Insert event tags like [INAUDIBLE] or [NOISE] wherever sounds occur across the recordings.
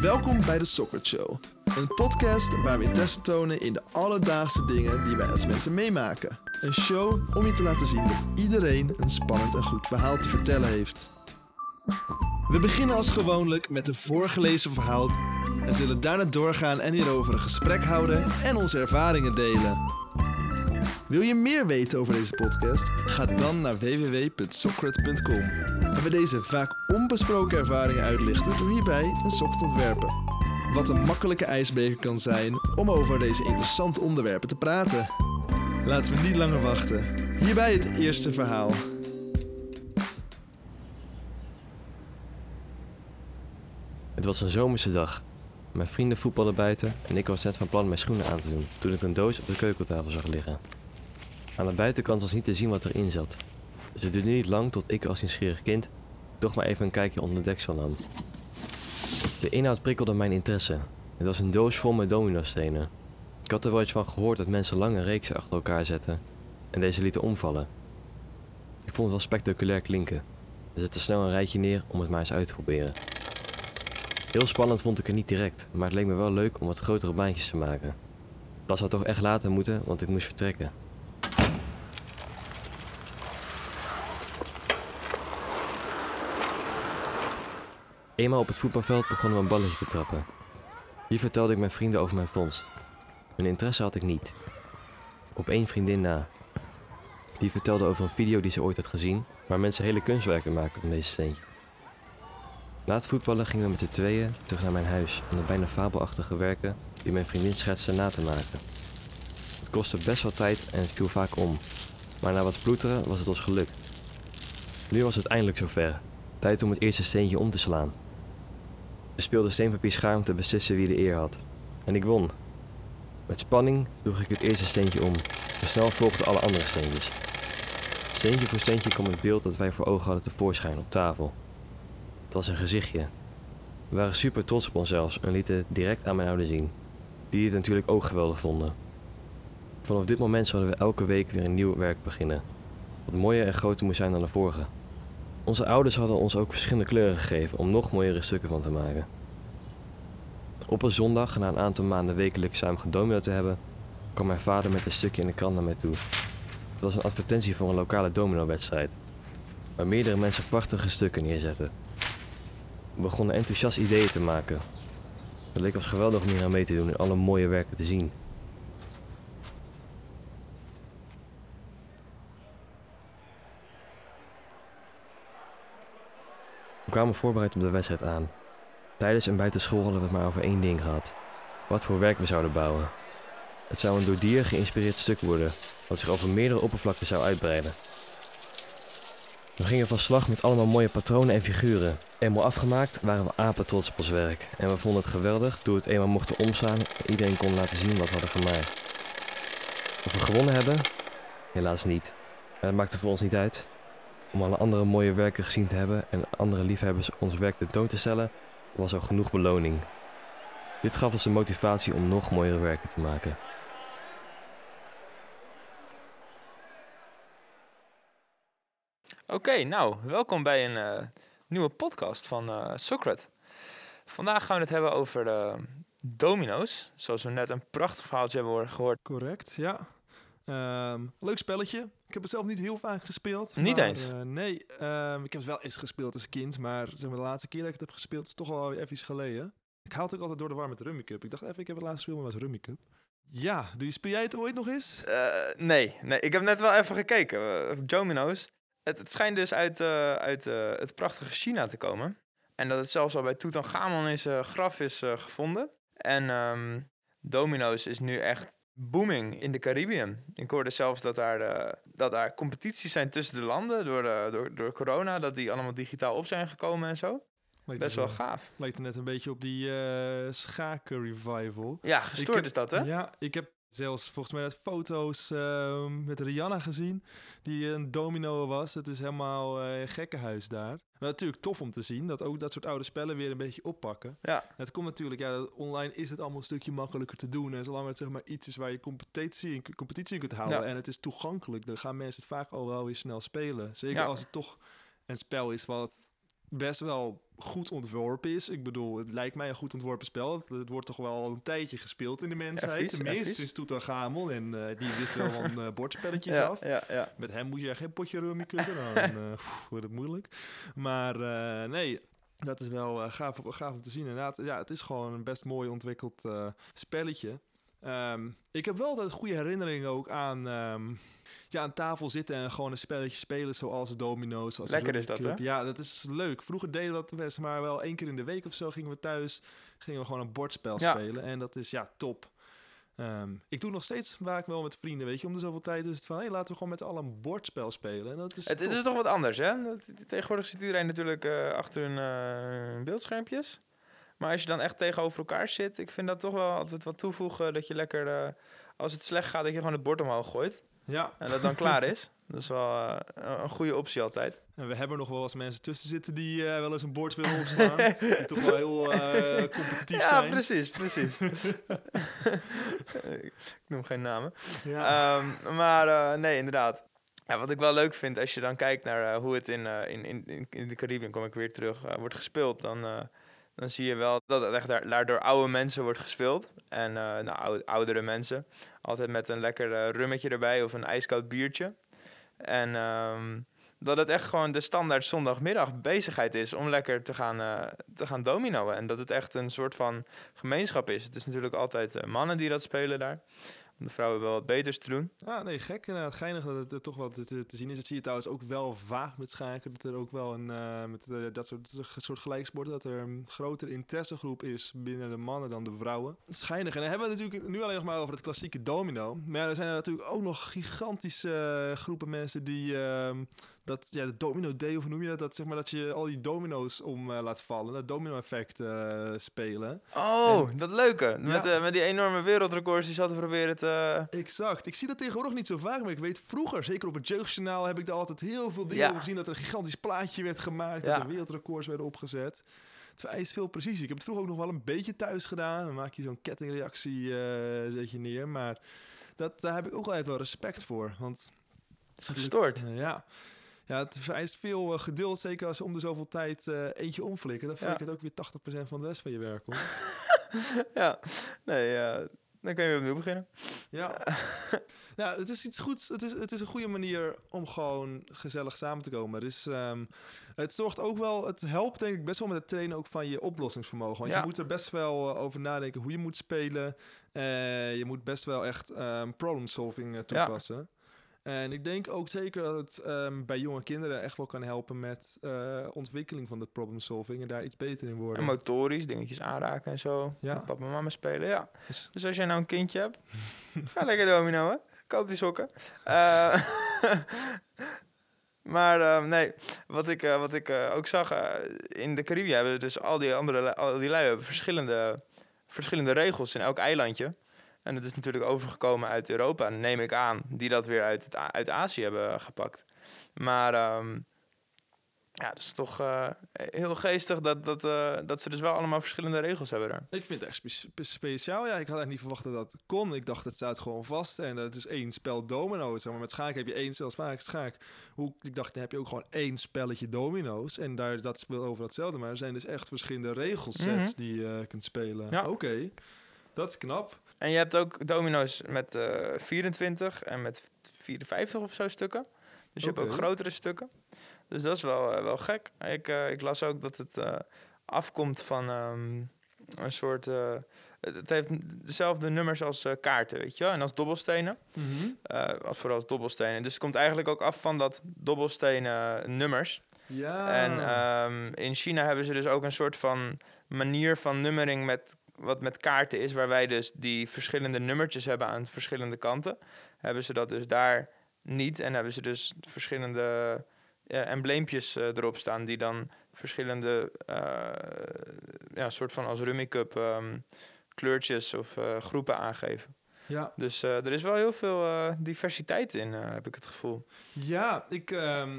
Welkom bij de Soccer Show. Een podcast waar we interesse tonen in de alledaagse dingen die wij als mensen meemaken. Een show om je te laten zien dat iedereen een spannend en goed verhaal te vertellen heeft. We beginnen als gewoonlijk met een voorgelezen verhaal en zullen daarna doorgaan en hierover een gesprek houden en onze ervaringen delen. Wil je meer weten over deze podcast? Ga dan naar www.socrat.com. En we deze vaak onbesproken ervaringen uitlichten door hierbij een sok te ontwerpen. Wat een makkelijke ijsbreker kan zijn om over deze interessante onderwerpen te praten. Laten we niet langer wachten. Hierbij het eerste verhaal. Het was een zomerse dag. Mijn vrienden voetballen buiten en ik was net van plan mijn schoenen aan te doen toen ik een doos op de keukentafel zag liggen. Aan de buitenkant was niet te zien wat erin zat. Dus het duurde niet lang tot ik als nieuwsgierig kind toch maar even een kijkje onder de deksel nam. De inhoud prikkelde mijn interesse. Het was een doos vol met dominostenen. Ik had er wel iets van gehoord dat mensen lange reeksen achter elkaar zetten en deze lieten omvallen. Ik vond het wel spectaculair klinken. We zetten snel een rijtje neer om het maar eens uit te proberen. Heel spannend vond ik het niet direct, maar het leek me wel leuk om wat grotere baantjes te maken. Dat zou toch echt later moeten, want ik moest vertrekken. Eenmaal op het voetbalveld begonnen we een balletje te trappen. Hier vertelde ik mijn vrienden over mijn vondst. Een interesse had ik niet. Op één vriendin na. Die vertelde over een video die ze ooit had gezien, waar mensen hele kunstwerken maakten van deze steentje. Na het voetballen gingen we met de tweeën terug naar mijn huis om de bijna fabelachtige werken die mijn vriendin schetste na te maken. Het kostte best wel tijd en het viel vaak om, maar na wat ploeteren was het ons gelukt. Nu was het eindelijk zover. Tijd om het eerste steentje om te slaan. We speelden steenpapier schaar om te beslissen wie de eer had. En ik won. Met spanning droeg ik het eerste steentje om. En snel volgden alle andere steentjes. Steentje voor steentje kwam het beeld dat wij voor ogen hadden tevoorschijn op tafel. Het was een gezichtje. We waren super trots op onszelf en lieten het direct aan mijn ouders zien. Die het natuurlijk ook geweldig vonden. Vanaf dit moment zouden we elke week weer een nieuw werk beginnen. Wat mooier en groter moest zijn dan de vorige. Onze ouders hadden ons ook verschillende kleuren gegeven om nog mooiere stukken van te maken. Op een zondag, na een aantal maanden wekelijks samen gedomino te hebben, kwam mijn vader met een stukje in de krant naar mij toe. Het was een advertentie voor een lokale domino-wedstrijd, waar meerdere mensen prachtige stukken neerzetten. We begonnen enthousiast ideeën te maken. Het leek ons geweldig om hier aan mee te doen en alle mooie werken te zien. We kwamen voorbereid op de wedstrijd aan. Tijdens en buiten school hadden we het maar over één ding gehad. Wat voor werk we zouden bouwen. Het zou een door dieren geïnspireerd stuk worden, wat zich over meerdere oppervlakten zou uitbreiden. We gingen van slag met allemaal mooie patronen en figuren. Eenmaal afgemaakt waren we apen trots op ons werk. En we vonden het geweldig toen we het eenmaal mochten omslaan en iedereen kon laten zien wat we hadden gemaakt. Of we gewonnen hebben? Helaas niet. Maar dat maakte voor ons niet uit. Om alle andere mooie werken gezien te hebben en andere liefhebbers ons werk tentoon te stellen, was er genoeg beloning. Dit gaf ons de motivatie om nog mooiere werken te maken. Oké, nou, welkom bij een eh, nieuwe podcast van eh Socrat. Vandaag gaan we het hebben over de domino's. Zoals we net een prachtig verhaaltje hebben hoor- gehoord. Correct, ja. Ehm, leuk spelletje. Ik heb het zelf niet heel vaak gespeeld. Niet maar, eens? eh, nee, ehm, ik heb het wel eens gespeeld als kind. Maar zeg maar, de laatste keer dat ik het heb gespeeld is toch wel weer even iets geleden. Ik haal het ook altijd door de war met de Rummy Cup. Ik dacht even, ik heb het laatste speel, maar was Rummy Cup. Ja, doe je, speel jij het ooit nog eens? Eh, nee, nee, ik heb net wel even gekeken. eh, domino's. Het, het schijnt dus uit, uit het prachtige China te komen. En dat het zelfs al bij Tutankhamon in zijn graf is gevonden. En ehm, domino's is nu echt booming in de Caribiën. Ik hoorde zelfs dat daar, eh, dat daar competities zijn tussen de landen door, de, door, door corona. Dat die allemaal digitaal op zijn gekomen en zo. Best wel gaaf. Lijkt er net een beetje op die eh schaken revival. Ja, gestoord heb- is dat, hè? Ja, ik heb zelfs volgens mij net foto's ehm, met Rihanna gezien. Die een domino was. Het is helemaal eh gekkenhuis daar. Maar natuurlijk tof om te zien dat ook dat soort oude spellen weer een beetje oppakken. Ja. Het komt natuurlijk, ja, online is het allemaal een stukje makkelijker te doen. En zolang het zeg maar iets is waar je competitie in, competitie in kunt houden Ja. en het is toegankelijk, dan gaan mensen het vaak al wel weer snel spelen. Zeker Ja. als het toch een spel is wat best wel goed ontworpen is. Ik bedoel, het lijkt mij een goed ontworpen spel. Het, het wordt toch wel al een tijdje gespeeld in de mensheid. Tenminste, vies. sinds Toetanchamon. En eh, die wist wel van eh, [LAUGHS] bordspelletjes ja, af. ja, ja. Met hem moet je geen potje rummy kutten, dan eh, [LAUGHS] wordt het moeilijk. Maar nee, dat is wel gaaf, gaaf om te zien. Inderdaad, ja, het is gewoon een best mooi ontwikkeld spelletje. Ehm, ik heb wel altijd goede herinneringen ook aan, ehm, ja, aan tafel zitten en gewoon een spelletje spelen zoals domino's. Zoals Lekker is dat, hè? Ja, dat is leuk. Vroeger deden we dat best maar wel één keer in de week of zo gingen we thuis, gingen we gewoon een bordspel Ja. spelen. En dat is ja, top. Ehm, ik doe nog steeds vaak wel met vrienden, weet je. Om de zoveel tijd is het van, hé, laten we gewoon met allen een bordspel spelen. En dat is Het, is toch wat anders, hè? Dat- Tegenwoordig zit iedereen natuurlijk eh, achter hun eh, beeldschermpjes. Maar als je dan echt tegenover elkaar zit, ik vind dat toch wel altijd wat toevoegen. Dat je lekker, eh, als het slecht gaat, dat je gewoon het bord omhoog gooit. Ja, En dat dan klaar is. [LAUGHS] Dat is wel eh, een goede optie altijd. en we hebben nog wel eens mensen tussen zitten die eh, wel eens een bord willen opslaan. die toch wel heel [LAUGHS] competitief Ja, zijn. precies, precies. [LAUGHS] ik noem geen namen. Ja. Ehm, maar nee, inderdaad. Ja, wat ik wel leuk vind, als je dan kijkt naar hoe het in, in, in, in- de Caribbean, kom ik weer terug, wordt gespeeld, dan, dan zie je wel dat het echt daar, door oude mensen wordt gespeeld. En eh, nou, oude- oudere mensen. Altijd met een lekker eh, rummetje erbij of een ijskoud biertje. En ehm, dat het echt gewoon de standaard zondagmiddag bezigheid is om lekker te gaan, eh, te gaan dominoen. En dat het echt een soort van gemeenschap is. Het is natuurlijk altijd mannen die dat spelen daar. De vrouwen hebben wel wat beters te doen. Ah, nee, gek. Inderdaad, geinig dat het er toch wel te, te, zien is. Dat zie je trouwens ook wel vaak met schaken. Dat er ook wel een, eh, met eh, dat soort, soort gelijksporten, dat er een grotere interessegroep is binnen de mannen dan de vrouwen. Schijnig. En dan hebben we het natuurlijk nu alleen nog maar over het klassieke domino. Maar er zijn er natuurlijk ook nog gigantische eh, groepen mensen die ehm, dat, ja, de domino day, of hoe noem je dat? Dat, zeg maar, dat je al die domino's om laat vallen. Dat domino-effect eh, spelen. Oh, dat leuke. Met, Ja. met die enorme wereldrecords die ze hadden proberen te... Exact. Ik zie dat tegenwoordig niet zo vaak, maar ik weet vroeger, zeker op het jeugdjournaal, heb ik daar altijd heel veel dingen Ja. over gezien. Dat er een gigantisch plaatje werd gemaakt, Ja. dat er wereldrecords werden opgezet. Het vereist veel precisie. Ik heb het vroeger ook nog wel een beetje thuis gedaan. Dan maak je zo'n kettingreactie, eh, zet je neer. Maar dat, daar heb ik ook altijd wel respect voor. Want het Gestoord. eh, ja. ja, het vereist veel eh, geduld. Zeker als je om de zoveel tijd eh, eentje omflikken. Dan Ja. flikkert ook weer 80% van de rest van je werk om. [LAUGHS] ja, nee, eh, dan kun je weer opnieuw beginnen. Ja. [LAUGHS] nou, het is iets goeds. Het is, het is een goede manier om gewoon gezellig samen te komen. Dus ehm, het zorgt ook wel, het helpt denk ik best wel met het trainen ook van je oplossingsvermogen. Want Ja. je moet er best wel eh, over nadenken hoe je moet spelen. Eh, je moet best wel echt ehm problem solving eh, toepassen. En ik denk ook zeker dat het ehm, bij jonge kinderen echt wel kan helpen met eh, ontwikkeling van dat problem solving en daar iets beter in worden. En motorisch, dingetjes aanraken en zo. Ja. Met papa en mama spelen, ja. Dus- Dus als jij nou een kindje hebt, [LAUGHS] ga lekker domino, hè. Koop die sokken. Eh, [LAUGHS] maar eh, nee, wat ik, eh, wat ik ook zag, in de Cariben hebben dus al die andere, al die lui hebben verschillende, verschillende regels in elk eilandje. En het is natuurlijk overgekomen uit Europa, neem ik aan, die dat weer uit, het, uit Azië hebben gepakt. Maar ehm, ja, dat is toch eh, heel geestig dat, dat, eh, dat ze dus wel allemaal verschillende regels hebben daar. Ik vind het echt spe- spe- speciaal. Ja, ik had eigenlijk niet verwacht dat dat kon. Ik dacht, het staat gewoon vast. En dat is één spel domino's. Maar met schaak heb je één spel schaak. schaak. Hoe, ik dacht, dan heb je ook gewoon één spelletje domino's. En daar, dat speelt over hetzelfde. Maar er zijn dus echt verschillende regelsets Mhm. die je kunt spelen. Ja. Oké, dat is knap. En je hebt ook domino's met eh 24 en met 54 of zo stukken. Dus je hebt ook grotere stukken. Dus dat is wel, eh, wel gek. Ik, eh, ik las ook dat het afkomt van ehm, een soort... het het heeft dezelfde nummers als kaarten, weet je wel? En als dobbelstenen. eh, als vooral als dobbelstenen. Dus het komt eigenlijk ook af van dat dobbelstenen nummers. Ja. En ehm, in China hebben ze dus ook een soort van manier van nummering met wat met kaarten is, waar wij dus die verschillende nummertjes hebben aan verschillende kanten. Hebben ze dat dus daar niet en hebben ze dus verschillende ja, embleempjes eh, erop staan die dan verschillende eh, ja, soort van als Rummy Cup ehm, kleurtjes of eh, groepen aangeven. ja. Dus eh, er is wel heel veel eh, diversiteit in, eh, heb ik het gevoel. Ja, ik, ehm,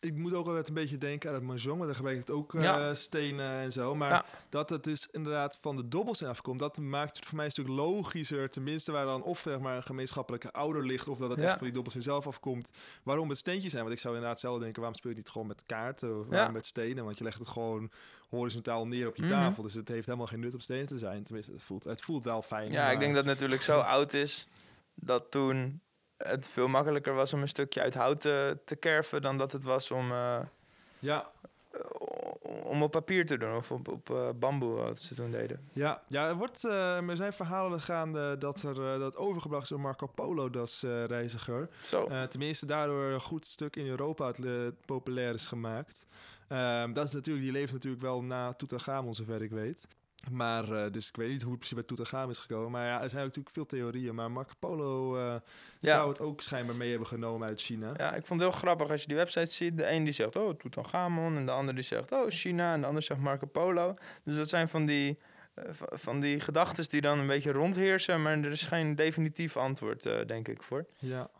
ik moet ook altijd een beetje denken aan het mahjong, want daar gebruik ik ook eh, stenen en zo. Maar Ja. dat het dus inderdaad van de dobbels afkomt, dat maakt het voor mij een stuk logischer. Tenminste, waar dan of zeg maar een gemeenschappelijke ouder ligt, of dat het Ja. echt van die dobbels zelf afkomt. Waarom het steentjes zijn? Want ik zou inderdaad zelf denken, waarom speel je niet gewoon met kaarten of waarom met stenen? Want je legt het gewoon horizontaal neer op je Mhm. tafel. Dus het heeft helemaal geen nut om stenen te zijn. Tenminste, het voelt, het voelt wel fijn. Ja, maar- ik denk dat het natuurlijk zo [LAUGHS] oud is dat toen het veel makkelijker was om een stukje uit hout te, te kerven dan dat het was om, eh, Ja, om op papier te doen of op, op eh, bamboe, wat ze toen deden. Ja, ja er, wordt, eh, er zijn verhalen gaande dat er eh, dat overgebracht is door Marco Polo, dat eh, reiziger. Zo. Eh, tenminste, daardoor een goed stuk in Europa het, eh, populair is gemaakt. Ehm, dat is natuurlijk, die leeft natuurlijk wel na Tutankhamon, zover ik weet. Maar, eh, dus ik weet niet hoe het precies bij Tutankhamon is gekomen. Maar ja, er zijn natuurlijk veel theorieën. Maar Marco Polo eh, Ja. zou het ook schijnbaar mee hebben genomen uit China. Ja, ik vond het heel grappig als je die website ziet. De een die zegt, oh, Tutankhamon. En de ander die zegt, oh, China. En de ander zegt Marco Polo. Dus dat zijn van die, eh, van die gedachten die dan een beetje rondheersen. Maar er is geen definitief antwoord, denk ik, voor. Ja.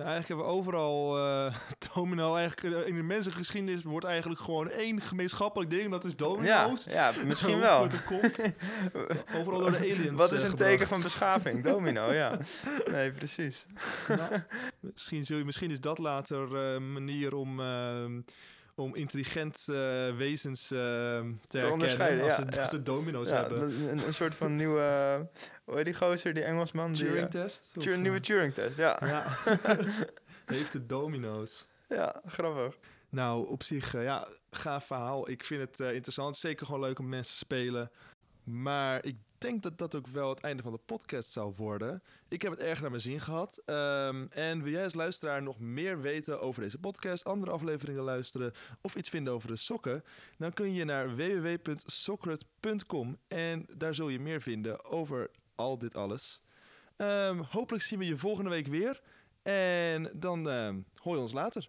Ja, eigenlijk hebben we overal eh [LAUGHS] domino. Eigenlijk eh, in de mensengeschiedenis wordt eigenlijk gewoon één gemeenschappelijk ding. Dat is domino's. ja misschien [LAUGHS] wel. er komt. [LAUGHS] Overal door de aliens. Wat is eh, een teken van beschaving? Domino, ja. Nee, precies. Nou, misschien, zul je, misschien is dat later een manier om, ehm, om intelligent eh, wezens ehm, te, herkennen. onderscheiden, Als ja, ze, ja. als ze domino's Ja, hebben. een, een soort van nieuwe... Hoe heet die gozer, die Engelsman? Eh, Turing-test? Turing- eh, nieuwe Turing-test, ja. Ja. [LAUGHS] [LAUGHS] Heeft de domino's. Ja, grappig. Nou, op zich, eh, ja, gaaf verhaal. Ik vind het eh, interessant. Zeker gewoon leuk om mensen te spelen. Maar ik denk dat dat ook wel het einde van de podcast zou worden. Ik heb het erg naar mijn zin gehad. Ehm, en wil jij als luisteraar nog meer weten over deze podcast, andere afleveringen luisteren of iets vinden over de sokken? Dan kun je naar www.soccer.com en daar zul je meer vinden over al dit alles. Ehm, hopelijk zien we je volgende week weer. En dan ehm, hoor je ons later.